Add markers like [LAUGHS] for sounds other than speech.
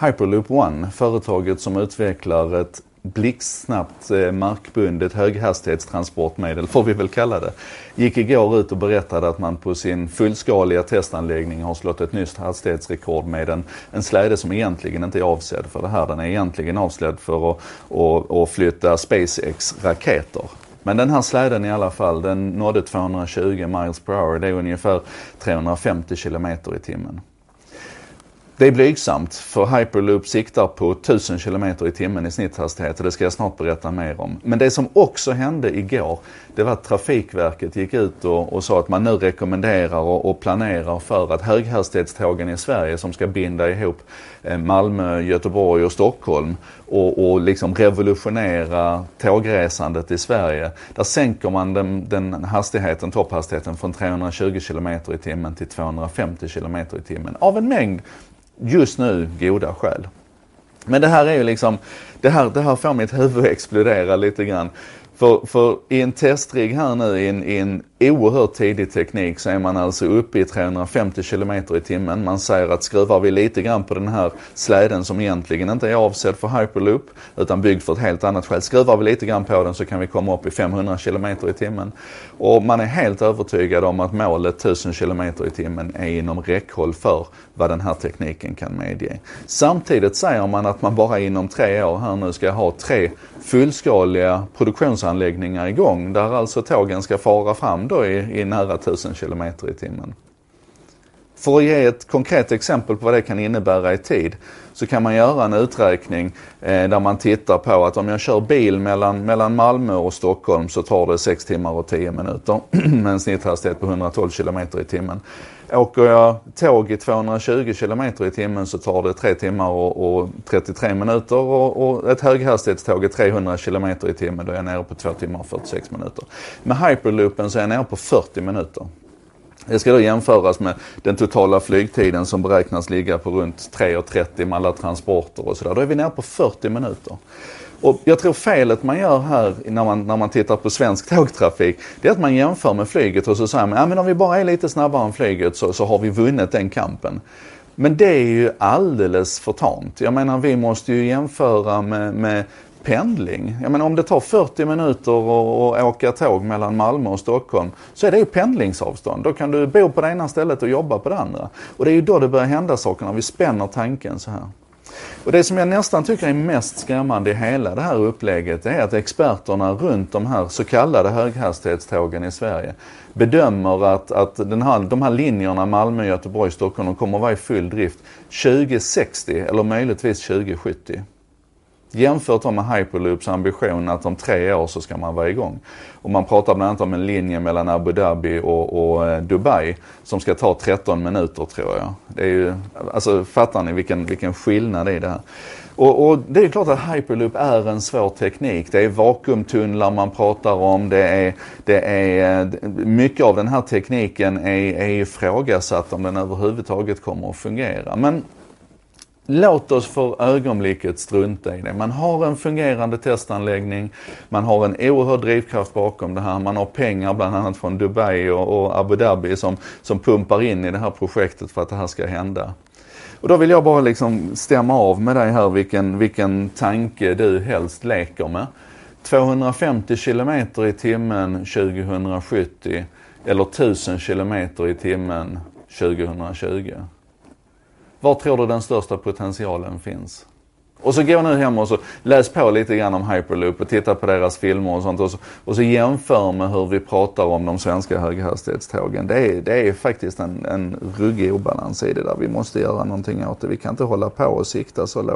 Hyperloop One, företaget som utvecklar ett blixtsnabbt eh, markbundet höghastighetstransportmedel, får vi väl kalla det, gick igår ut och berättade att man på sin fullskaliga testanläggning har slått ett nytt hastighetsrekord med en, en släde som egentligen inte är avsedd för det här. Den är egentligen avsedd för att, att, att flytta SpaceX-raketer. Men den här släden i alla fall, den nådde 220 miles per hour. Det är ungefär 350 kilometer i timmen. Det är blygsamt för Hyperloop siktar på 1000 km i timmen i snitthastighet och det ska jag snart berätta mer om. Men det som också hände igår, det var att Trafikverket gick ut och, och sa att man nu rekommenderar och, och, planerar för att höghastighetstågen i Sverige som ska binda ihop eh, Malmö, Göteborg och Stockholm och, och liksom revolutionera tågresandet i Sverige. Där sänker man den, den hastigheten, topphastigheten från 320 km i timmen till 250 km i timmen av en mängd just nu goda skäl. Men det här är ju liksom, det här, det här får mitt huvud explodera lite grann. För, för i en testrigg här nu i en, i en oerhört tidig teknik så är man alltså uppe i 350 km i timmen. Man säger att skruvar vi lite grann på den här släden som egentligen inte är avsedd för hyperloop utan byggd för ett helt annat skäl. Skruvar vi lite grann på den så kan vi komma upp i 500 km i timmen. Och man är helt övertygad om att målet 1000 km i timmen är inom räckhåll för vad den här tekniken kan medge. Samtidigt säger man att man bara inom tre år här nu ska ha tre fullskaliga produktionsanläggningar igång där alltså tågen ska fara fram då i, i nära 1000 km i timmen. För att ge ett konkret exempel på vad det kan innebära i tid så kan man göra en uträkning eh, där man tittar på att om jag kör bil mellan, mellan Malmö och Stockholm så tar det 6 timmar och 10 minuter [CLEARS THROAT] med en snitthastighet på 112 km i timmen. Åker jag tåg i 220 km i timmen så tar det 3 timmar och, och 33 minuter och, och ett höghastighetståg i 300 km i timmen. Då är jag nere på 2 timmar och 46 minuter. Med hyperloopen så är jag nere på 40 minuter. Det ska då jämföras med den totala flygtiden som beräknas ligga på runt 3.30 med alla transporter och sådär. Då är vi nere på 40 minuter. Och jag tror felet man gör här när man, när man tittar på svensk [LAUGHS] tågtrafik, det är att man jämför med flyget och så säger man, ja men om vi bara är lite snabbare än flyget så, så har vi vunnit den kampen. Men det är ju alldeles för tamt. Jag menar vi måste ju jämföra med, med pendling. Jag menar om det tar 40 minuter att åka tåg mellan Malmö och Stockholm så är det ju pendlingsavstånd. Då kan du bo på det ena stället och jobba på det andra. Och det är ju då det börjar hända saker, när vi spänner tanken så här. Och det som jag nästan tycker är mest skrämmande i hela det här upplägget är att experterna runt de här så kallade höghastighetstågen i Sverige bedömer att, att den här, de här linjerna Malmö, Göteborg, Stockholm kommer att vara i full drift 2060 eller möjligtvis 2070. Jämfört då med Hyperloops ambition att om tre år så ska man vara igång. Och man pratar bland annat om en linje mellan Abu Dhabi och, och eh, Dubai som ska ta 13 minuter tror jag. Det är ju, alltså fattar ni vilken, vilken skillnad det är det här. Och, och, det är klart att hyperloop är en svår teknik. Det är vakuumtunnlar man pratar om. Det är, det är, eh, mycket av den här tekniken är, är ifrågasatt om den överhuvudtaget kommer att fungera. Men Låt oss för ögonblicket strunta i det. Man har en fungerande testanläggning, man har en oerhörd drivkraft bakom det här, man har pengar bland annat från Dubai och, och Abu Dhabi som, som pumpar in i det här projektet för att det här ska hända. Och då vill jag bara liksom stämma av med dig här vilken, vilken tanke du helst leker med. 250 kilometer i timmen 2070 eller 1000 kilometer i timmen 2020. Var tror du den största potentialen finns? Och så gå nu hem och så läs på lite grann om Hyperloop och titta på deras filmer och sånt och så, och så jämför med hur vi pratar om de svenska höghastighetstågen. Det är, det är faktiskt en, en ruggig obalans i det där. Vi måste göra någonting åt det. Vi kan inte hålla på och sikta så lågt.